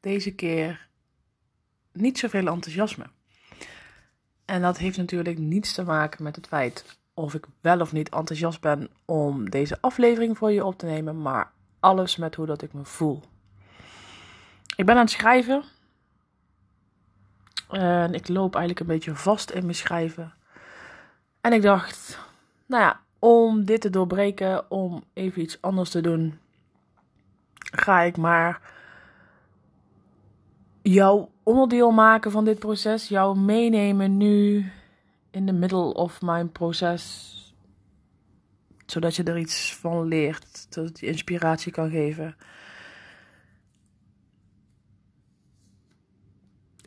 deze keer niet zoveel enthousiasme. En dat heeft natuurlijk niets te maken met het feit of ik wel of niet enthousiast ben om deze aflevering voor je op te nemen, maar alles met hoe dat ik me voel. Ik ben aan het schrijven. En ik loop eigenlijk een beetje vast in mijn schrijven. En ik dacht, nou ja, om dit te doorbreken, om even iets anders te doen, ga ik maar jouw onderdeel maken van dit proces, jou meenemen nu in de middle of mijn proces, zodat je er iets van leert, dat je inspiratie kan geven.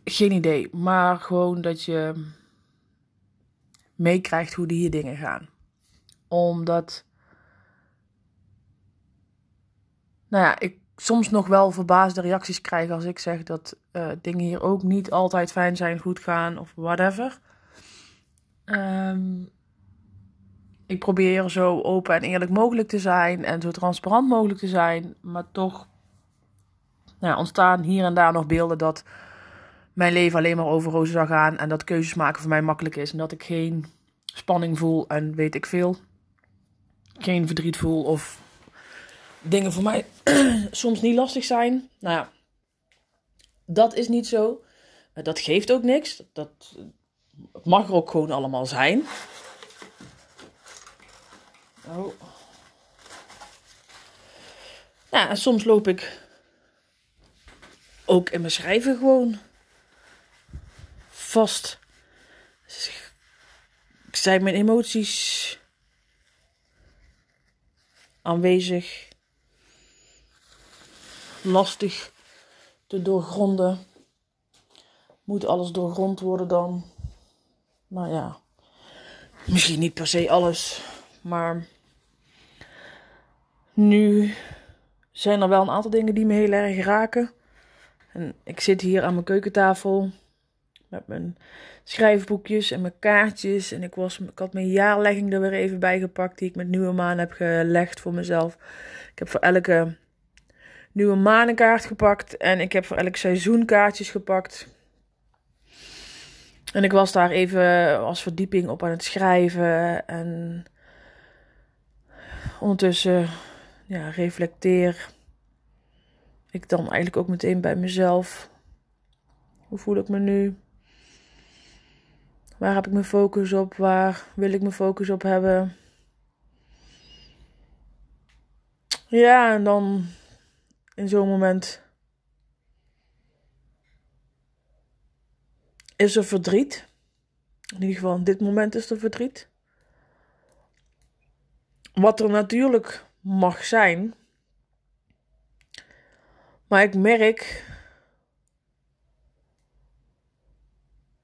Geen idee, maar gewoon dat je meekrijgt hoe die hier dingen gaan. Omdat, nou ja, ik soms nog wel verbaasde reacties krijgen als ik zeg dat uh, dingen hier ook niet altijd fijn zijn, goed gaan of whatever. Um, ik probeer zo open en eerlijk mogelijk te zijn en zo transparant mogelijk te zijn, maar toch nou, ontstaan hier en daar nog beelden dat mijn leven alleen maar over rozen zou gaan en dat keuzes maken voor mij makkelijk is en dat ik geen spanning voel en weet ik veel. Geen verdriet voel of dingen voor mij soms niet lastig zijn. Nou ja, dat is niet zo. Dat geeft ook niks. Dat, mag er ook gewoon allemaal zijn. Oh. Ja, en soms loop ik ook in mijn schrijven gewoon vast. Zijn mijn emoties aanwezig? Lastig te doorgronden. Moet alles doorgrond worden dan? Nou ja, misschien niet per se alles, maar nu zijn er wel een aantal dingen die me heel erg raken. En ik zit hier aan mijn keukentafel met mijn schrijfboekjes en mijn kaartjes. En ik, was, ik had mijn jaarlegging er weer even bij gepakt, die ik met nieuwe maan heb gelegd voor mezelf. Ik heb voor elke nieuwe manenkaart gepakt. En ik heb voor elk seizoen kaartjes gepakt. En ik was daar even als verdieping op aan het schrijven. En ondertussen ja, reflecteer ik dan eigenlijk ook meteen bij mezelf. Hoe voel ik me nu? Waar heb ik mijn focus op? Waar wil ik mijn focus op hebben? Ja, en dan in zo'n moment is er verdriet. In ieder geval, in dit moment is er verdriet. Wat er natuurlijk mag zijn. Maar ik merk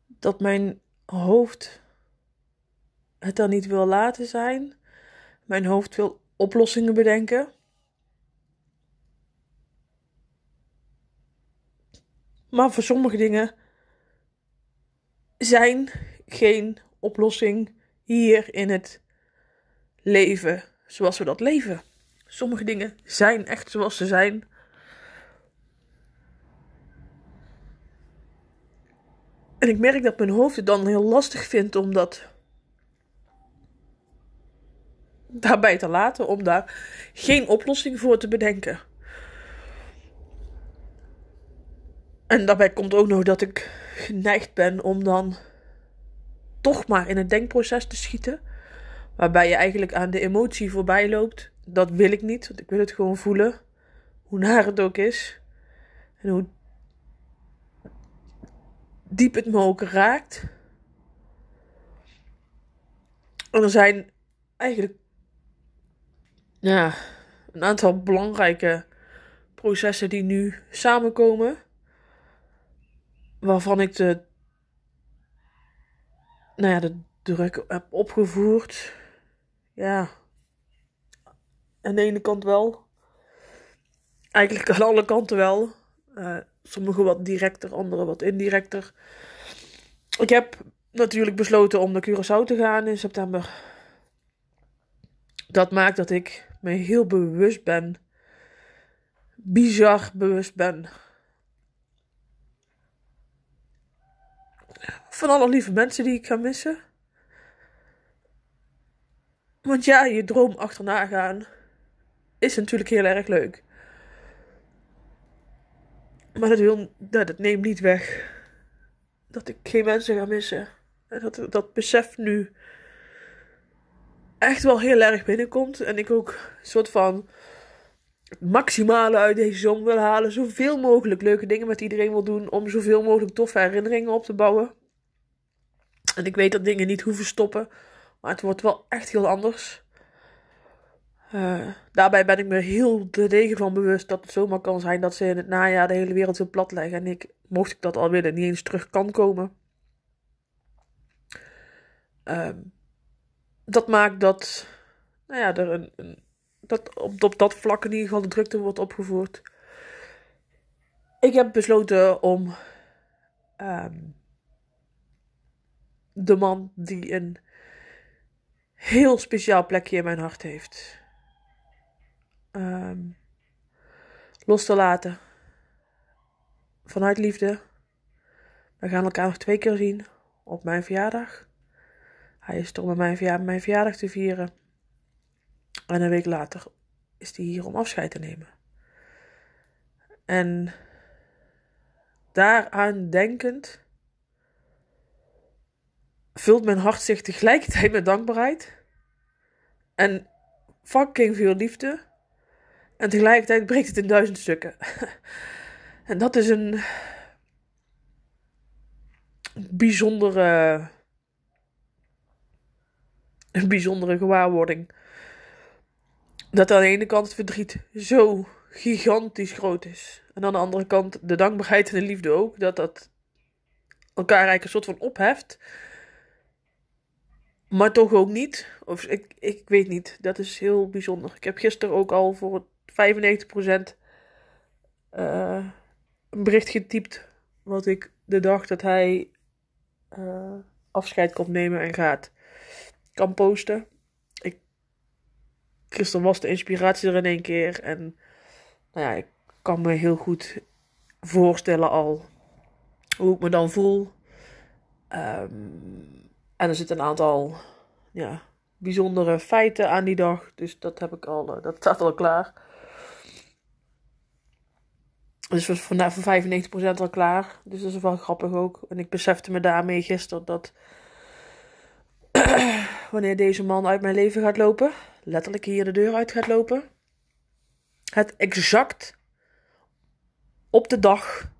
dat mijn hoofd het dan niet wil laten zijn. Mijn hoofd wil oplossingen bedenken. Maar voor sommige dingen zijn geen oplossing hier in het leven zoals we dat leven. Sommige dingen zijn echt zoals ze zijn. En ik merk dat mijn hoofd het dan heel lastig vindt om dat daarbij te laten, om daar geen oplossing voor te bedenken. En daarbij komt ook nog dat ik geneigd ben om dan toch maar in het denkproces te schieten. Waarbij je eigenlijk aan de emotie voorbij loopt. Dat wil ik niet, want ik wil het gewoon voelen. Hoe naar het ook is. En hoe diep het me ook raakt. En er zijn eigenlijk ja, een aantal belangrijke processen die nu samenkomen. Waarvan ik de, nou ja, de druk heb opgevoerd. Ja, aan de ene kant wel. Eigenlijk aan alle kanten wel. Uh, sommige wat directer, andere wat indirecter. Ik heb natuurlijk besloten om naar Curaçao te gaan in september. Dat maakt dat ik me heel bewust ben. Bizar bewust ben. Van alle lieve mensen die ik ga missen. Want ja, je droom achterna gaan is natuurlijk heel erg leuk. Maar dat, wil, dat neemt niet weg dat ik geen mensen ga missen. En dat, dat besef nu echt wel heel erg binnenkomt. En ik ook een soort van het maximale uit deze zomer wil halen. Zoveel mogelijk leuke dingen met iedereen wil doen. Om zoveel mogelijk toffe herinneringen op te bouwen. En ik weet dat dingen niet hoeven stoppen. Maar het wordt wel echt heel anders. Uh, daarbij ben ik me heel de degen van bewust dat het zomaar kan zijn dat ze in het najaar de hele wereld zo plat leggen. En ik, mocht ik dat al willen, niet eens terug kan komen. Um, dat maakt dat, nou ja, er een, dat op, dat vlak in ieder geval de drukte wordt opgevoerd. Ik heb besloten om um, de man die een heel speciaal plekje in mijn hart heeft, um, los te laten. Vanuit liefde. We gaan elkaar nog twee keer zien op mijn verjaardag. Hij is er om mijn, mijn verjaardag te vieren. En een week later is hij hier om afscheid te nemen. En daaraan denkend vult mijn hart zich tegelijkertijd met dankbaarheid. En fucking veel liefde. En tegelijkertijd breekt het in duizend stukken. en dat is een bijzondere een bijzondere gewaarwording. Dat aan de ene kant het verdriet zo gigantisch groot is. En aan de andere kant de dankbaarheid en de liefde ook. Dat dat elkaar eigenlijk een soort van opheft. Maar toch ook niet. Of ik, ik weet niet. Dat is heel bijzonder. Ik heb gisteren ook al voor 95% uh, een bericht getypt. Wat ik de dag dat hij uh, afscheid komt nemen en gaat kan posten. Ik, gisteren was de inspiratie er in één keer. En nou ja, ik kan me heel goed voorstellen al hoe ik me dan voel. Um, en er zitten een aantal ja, bijzondere feiten aan die dag. Dus dat heb ik al, uh, dat staat al klaar. Dus voor, voor, voor 95% al klaar. Dus dat is wel grappig ook. En ik besefte me daarmee gisteren dat wanneer deze man uit mijn leven gaat lopen, letterlijk hier de deur uit gaat lopen, het exact op de dag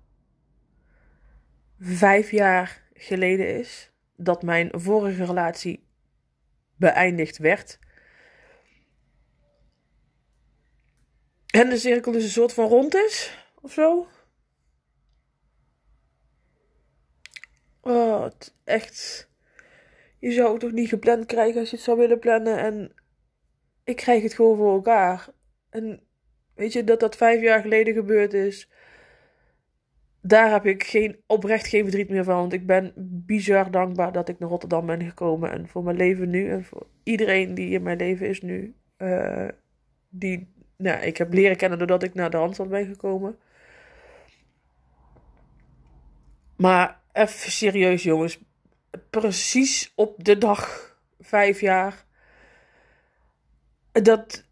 vijf jaar geleden is dat mijn vorige relatie beëindigd werd. En de cirkel dus een soort van rond is, of zo. Oh, echt je zou het toch niet gepland krijgen als je het zou willen plannen. En ik krijg het gewoon voor elkaar. En weet je, dat dat vijf jaar geleden gebeurd is. Daar heb ik geen, oprecht geen verdriet meer van. Want ik ben bizar dankbaar dat ik naar Rotterdam ben gekomen. En voor mijn leven nu. En voor iedereen die in mijn leven is nu. Uh, die nou, ik heb leren kennen doordat ik naar de Randstad ben gekomen. Maar even serieus, jongens precies op de dag vijf jaar. Dat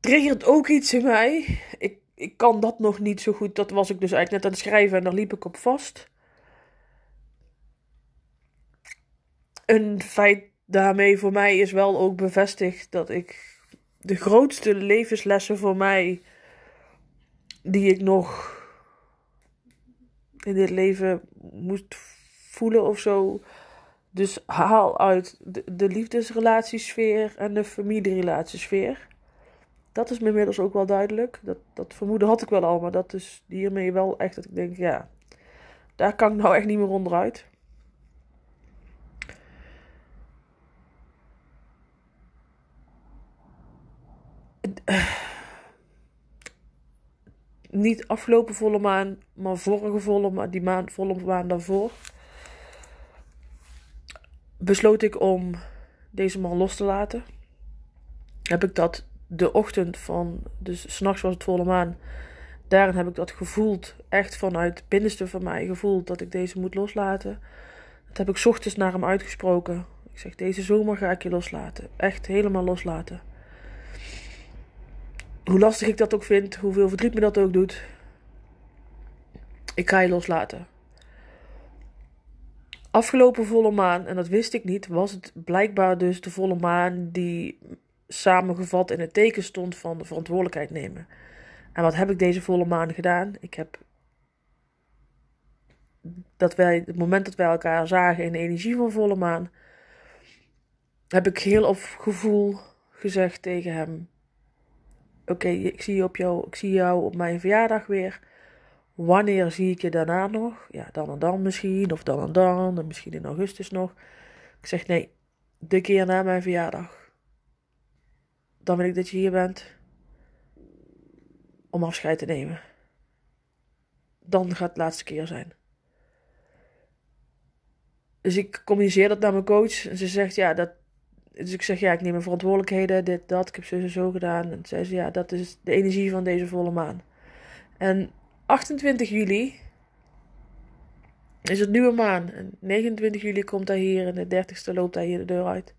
triggert ook iets in mij. Ik, ik kan dat nog niet zo goed. Dat was ik dus eigenlijk net aan het schrijven en daar liep ik op vast. een feit daarmee voor mij is wel ook bevestigd dat ik de grootste levenslessen voor mij die ik nog in dit leven moest voelen of zo. Dus haal uit de, de liefdesrelatiesfeer en de familierelatiesfeer. Dat is me inmiddels ook wel duidelijk. Dat, dat vermoeden had ik wel al, maar dat is hiermee wel echt dat ik denk, ja, daar kan ik nou echt niet meer onderuit. Niet afgelopen volle maan, maar vorige volle maan, die maand, volle maan daarvoor. Besloot ik om deze man los te laten. Heb ik dat de ochtend van, dus s'nachts was het volle maan. Daarin heb ik dat gevoeld, echt vanuit het binnenste van mij gevoeld dat ik deze moet loslaten. Dat heb ik ochtends naar hem uitgesproken. Ik zeg, deze zomer ga ik je loslaten. Echt helemaal loslaten. Hoe lastig ik dat ook vind, hoeveel verdriet me dat ook doet. Ik ga je loslaten. Afgelopen volle maan, en dat wist ik niet, was het blijkbaar dus de volle maan die samengevat in het teken stond van de verantwoordelijkheid nemen. En wat heb ik deze volle maan gedaan? Ik heb dat wij, het moment dat wij elkaar zagen in de energie van volle maan, heb ik heel op gevoel gezegd tegen hem: Oké, ik zie op jou, ik zie jou op mijn verjaardag weer. Wanneer zie ik je daarna nog? Ja, dan en dan misschien, of dan en dan, en misschien in augustus nog. Ik zeg nee, de keer na mijn verjaardag. Dan wil ik dat je hier bent om afscheid te nemen. Dan gaat het laatste keer zijn. Dus ik communiceer dat naar mijn coach. En ze zegt, ja, dat... Dus ik zeg, ja, ik neem mijn verantwoordelijkheden, dit, dat. Ik heb zo en zo gedaan. En zei ze, ja, dat is de energie van deze volle maan. En 28 juli is het nieuwe maan. En 29 juli komt hij hier en de 30ste loopt hij hier de deur uit.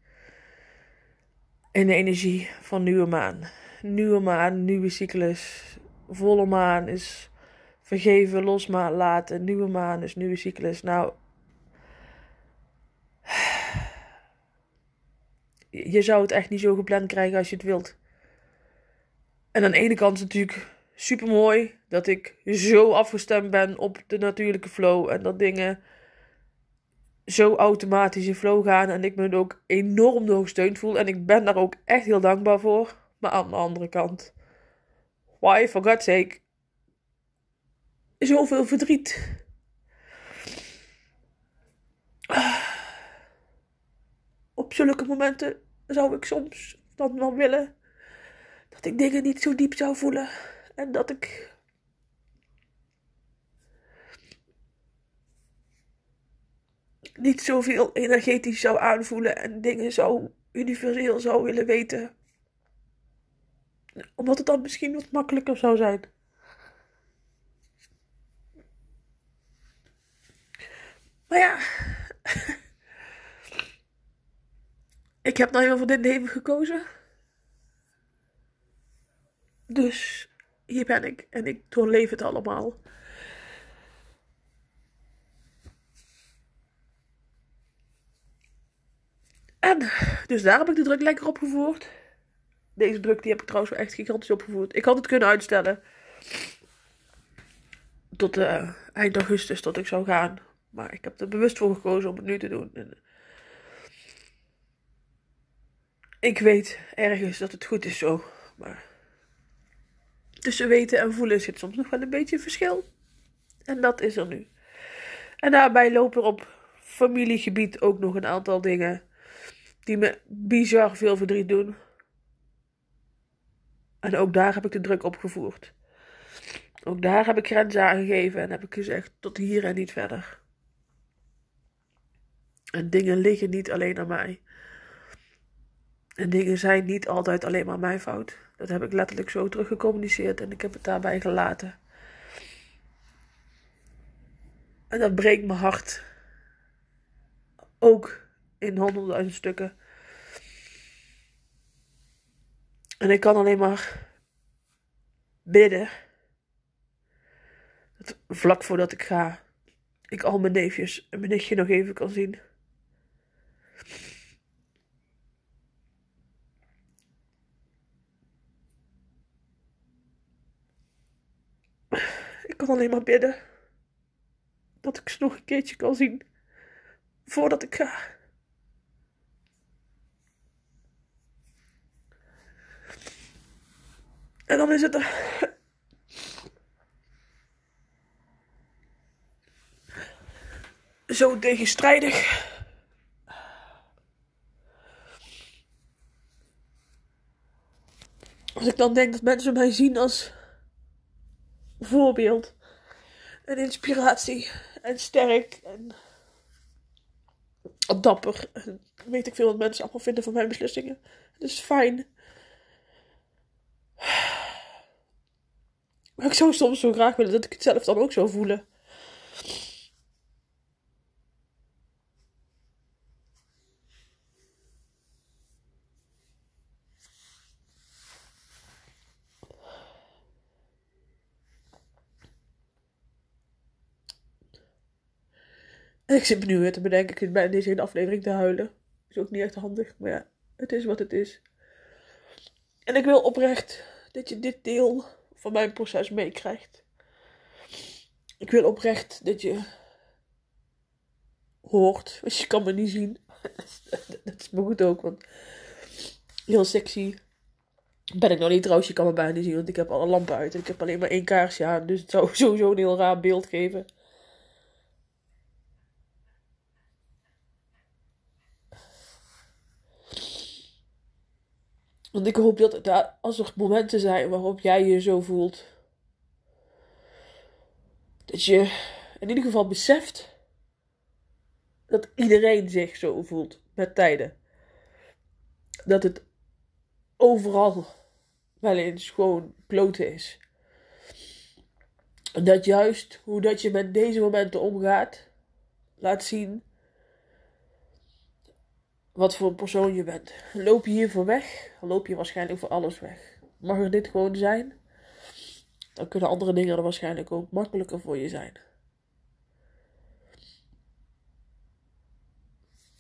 In de energie van nieuwe maan. Nieuwe maan, nieuwe cyclus. Volle maan is vergeven, loslaten. Nieuwe maan is nieuwe cyclus. Nou, je zou het echt niet zo gepland krijgen als je het wilt. En aan de ene kant is natuurlijk super mooi dat ik zo afgestemd ben op de natuurlijke flow en dat dingen zo automatisch in flow gaan en ik me ook enorm door gesteund voel en ik ben daar ook echt heel dankbaar voor. Maar aan de andere kant, why for God's sake, zoveel verdriet. Op zulke momenten zou ik soms dan wel willen dat ik dingen niet zo diep zou voelen. En dat ik. Niet zoveel energetisch zou aanvoelen en dingen zo universeel zou willen weten. Omdat het dan misschien wat makkelijker zou zijn. Maar ja. Ik heb nou helemaal voor dit leven gekozen. Dus hier ben ik en ik doorleef het allemaal. En dus daar heb ik de druk lekker opgevoerd. Deze druk die heb ik trouwens wel echt gigantisch opgevoerd. Ik had het kunnen uitstellen. Tot uh, eind augustus tot ik zou gaan. Maar ik heb er bewust voor gekozen om het nu te doen. En ik weet ergens dat het goed is zo. Maar tussen weten en voelen zit soms nog wel een beetje verschil. En dat is er nu. En daarbij lopen er op familiegebied ook nog een aantal dingen die me bizar veel verdriet doen. En ook daar heb ik de druk op gevoerd. Ook daar heb ik grenzen aangegeven en heb ik gezegd tot hier en niet verder. En dingen liggen niet alleen aan mij. En dingen zijn niet altijd alleen maar mijn fout. Dat heb ik letterlijk zo teruggecommuniceerd en ik heb het daarbij gelaten. En dat breekt mijn hart. Ook in honderdduizend stukken. En ik kan alleen maar bidden. Dat vlak voordat ik ga, ik al mijn neefjes en mijn nichtje nog even kan zien. Ik kan alleen maar bidden dat ik ze nog een keertje kan zien voordat ik ga. En dan is het er. Zo tegenstrijdig. Als ik dan denk dat mensen mij zien als voorbeeld en inspiratie en sterk en dapper. En weet ik veel wat mensen allemaal vinden van mijn beslissingen. Het is fijn. Ik zou soms zo graag willen dat ik het zelf dan ook zou voelen. En ik zit nu weer te bedenken, ik zit bij deze aflevering te huilen. Is ook niet echt handig, maar ja, het is wat het is. En ik wil oprecht dat je dit deel van mijn proces meekrijgt. Ik wil oprecht dat je hoort, als je kan me niet zien. dat is me goed ook, want heel sexy ben ik nog niet trouwens. Je kan me bijna niet zien, want ik heb alle lampen uit en ik heb alleen maar één kaarsje aan. Dus het zou sowieso een heel raar beeld geven. Want ik hoop dat als er momenten zijn waarop jij je zo voelt, dat je in ieder geval beseft dat iedereen zich zo voelt met tijden. Dat het overal wel eens gewoon kloten is. En dat juist hoe dat je met deze momenten omgaat, laat zien wat voor persoon je bent. Loop je hiervoor weg, loop je waarschijnlijk voor alles weg. Mag er dit gewoon zijn, dan kunnen andere dingen er waarschijnlijk ook makkelijker voor je zijn.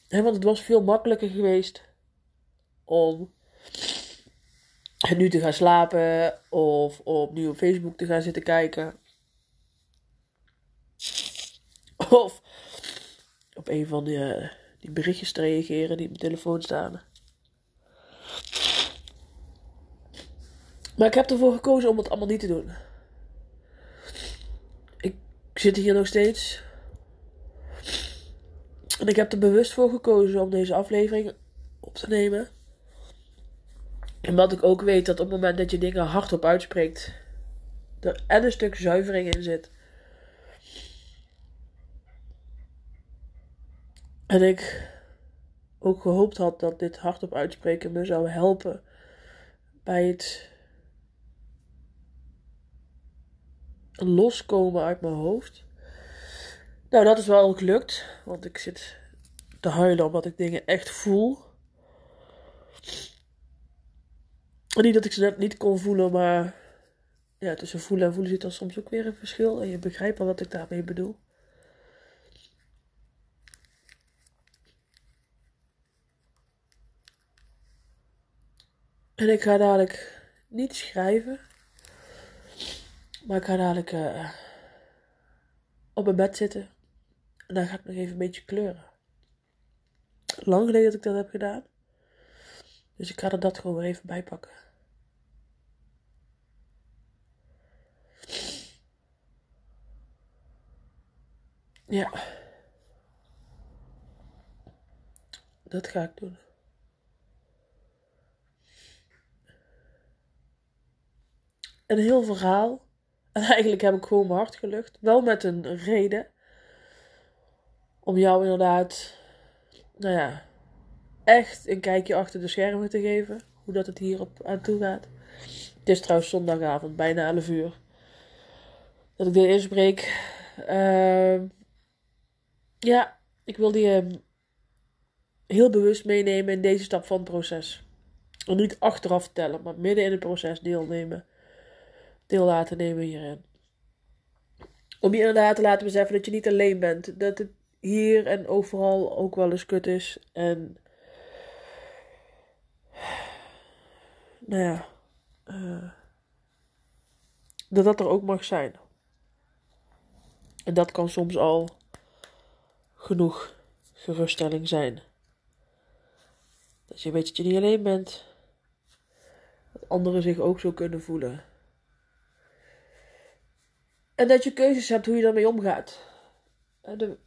want het was veel makkelijker geweest om nu te gaan slapen of opnieuw op Facebook te gaan zitten kijken. Of op een van de die berichtjes te reageren die op mijn telefoon staan. Maar ik heb ervoor gekozen om het allemaal niet te doen. Ik zit hier nog steeds. En ik heb er bewust voor gekozen om deze aflevering op te nemen. Omdat ik ook weet dat op het moment dat je dingen hardop uitspreekt, er en een stuk zuivering in zit. En ik ook gehoopt had dat dit hardop uitspreken me zou helpen bij het loskomen uit mijn hoofd. Nou, dat is wel gelukt, want ik zit te huilen omdat ik dingen echt voel. En niet dat ik ze net niet kon voelen, maar ja, tussen voelen en voelen zit er soms ook weer een verschil. En je begrijpt wel wat ik daarmee bedoel. En ik ga dadelijk niet schrijven. Maar ik ga dadelijk uh, op mijn bed zitten. En dan ga ik nog even een beetje kleuren. Lang geleden dat ik dat heb gedaan. Dus ik ga er dat gewoon weer even bij pakken. Ja. Dat ga ik doen. Een heel verhaal. En eigenlijk heb ik gewoon mijn hart gelucht. Wel met een reden. Om jou inderdaad, nou ja, echt een kijkje achter de schermen te geven. Hoe dat het hier op aan toe gaat. Het is trouwens zondagavond, bijna 11 uur. Dat ik dit inspreek. Uh, ja, ik wil die uh, heel bewust meenemen in deze stap van het proces. En niet achteraf vertellen, maar midden in het proces deelnemen deel laten nemen hierin. Om je inderdaad te laten beseffen dat je niet alleen bent. Dat het hier en overal ook wel eens kut is. En. Nou ja. Uh, dat dat er ook mag zijn. En dat kan soms al genoeg geruststelling zijn. Dat je weet dat je niet alleen bent. Dat anderen zich ook zo kunnen voelen. En dat je keuzes hebt hoe je daarmee omgaat. De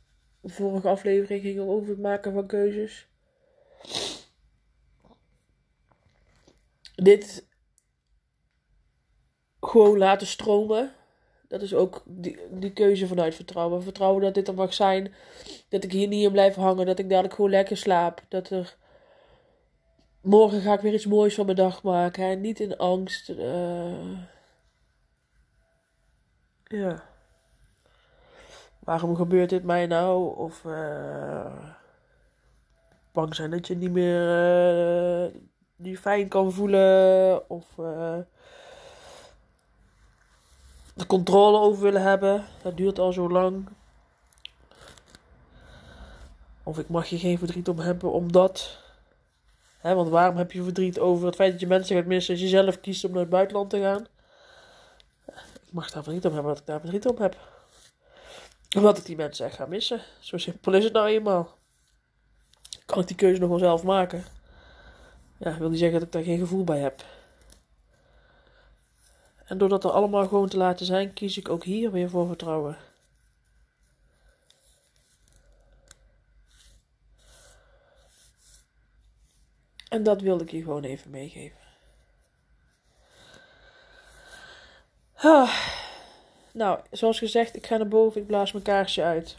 vorige aflevering ging over het maken van keuzes. Dit gewoon laten stromen. Dat is ook die, die keuze vanuit vertrouwen. Vertrouwen dat dit er mag zijn. Dat ik hier niet in blijf hangen. Dat ik dadelijk gewoon lekker slaap. Dat er. Morgen ga ik weer iets moois van mijn dag maken. En niet in angst. Uh... Ja. Waarom gebeurt dit mij nou? Of. Uh... Bang zijn dat je niet meer. Uh... niet fijn kan voelen. Of de controle over willen hebben. Dat duurt al zo lang. Of ik mag je geen verdriet om hebben omdat. Hè, want waarom heb je verdriet over het feit dat je mensen gaat missen als je zelf kiest om naar het buitenland te gaan? Ik mag daar verdriet om hebben dat ik daar verdriet om heb. Omdat ik die mensen echt ga missen. Zo simpel is het nou eenmaal. Kan ik die keuze nog wel zelf maken? Ja, wil niet zeggen dat ik daar geen gevoel bij heb. En door dat er allemaal gewoon te laten zijn, kies ik ook hier weer voor vertrouwen. En dat wilde ik je gewoon even meegeven. Nou, zoals gezegd, ik ga naar boven, ik blaas mijn kaarsje uit.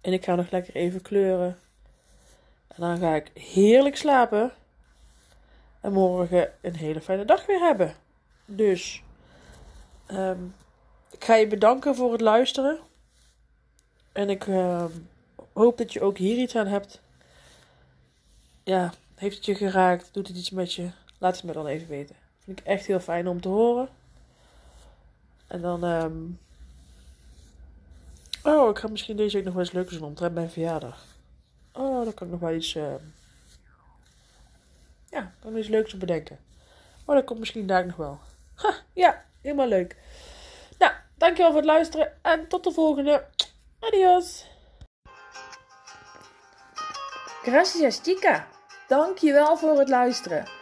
En ik ga nog lekker even kleuren. En dan ga ik heerlijk slapen. En morgen een hele fijne dag weer hebben. Dus ehm, ik ga je bedanken voor het luisteren. En ik ehm, hoop dat je ook hier iets aan hebt. Ja, heeft het je geraakt? Doet het iets met je? Laat het me dan even weten. Vind ik echt heel fijn om te horen. En dan. Um... Oh, ik ga misschien deze week nog wel eens leuks doen omtrent mijn verjaardag. Oh, dan kan ik nog wel iets. Uh... Ja, kan ik iets leuks bedenken. Oh, dat komt misschien daar nog wel. Ja, helemaal leuk. Nou, dankjewel voor het luisteren en tot de volgende. Adios. Gracias, chica. Dankjewel voor het luisteren.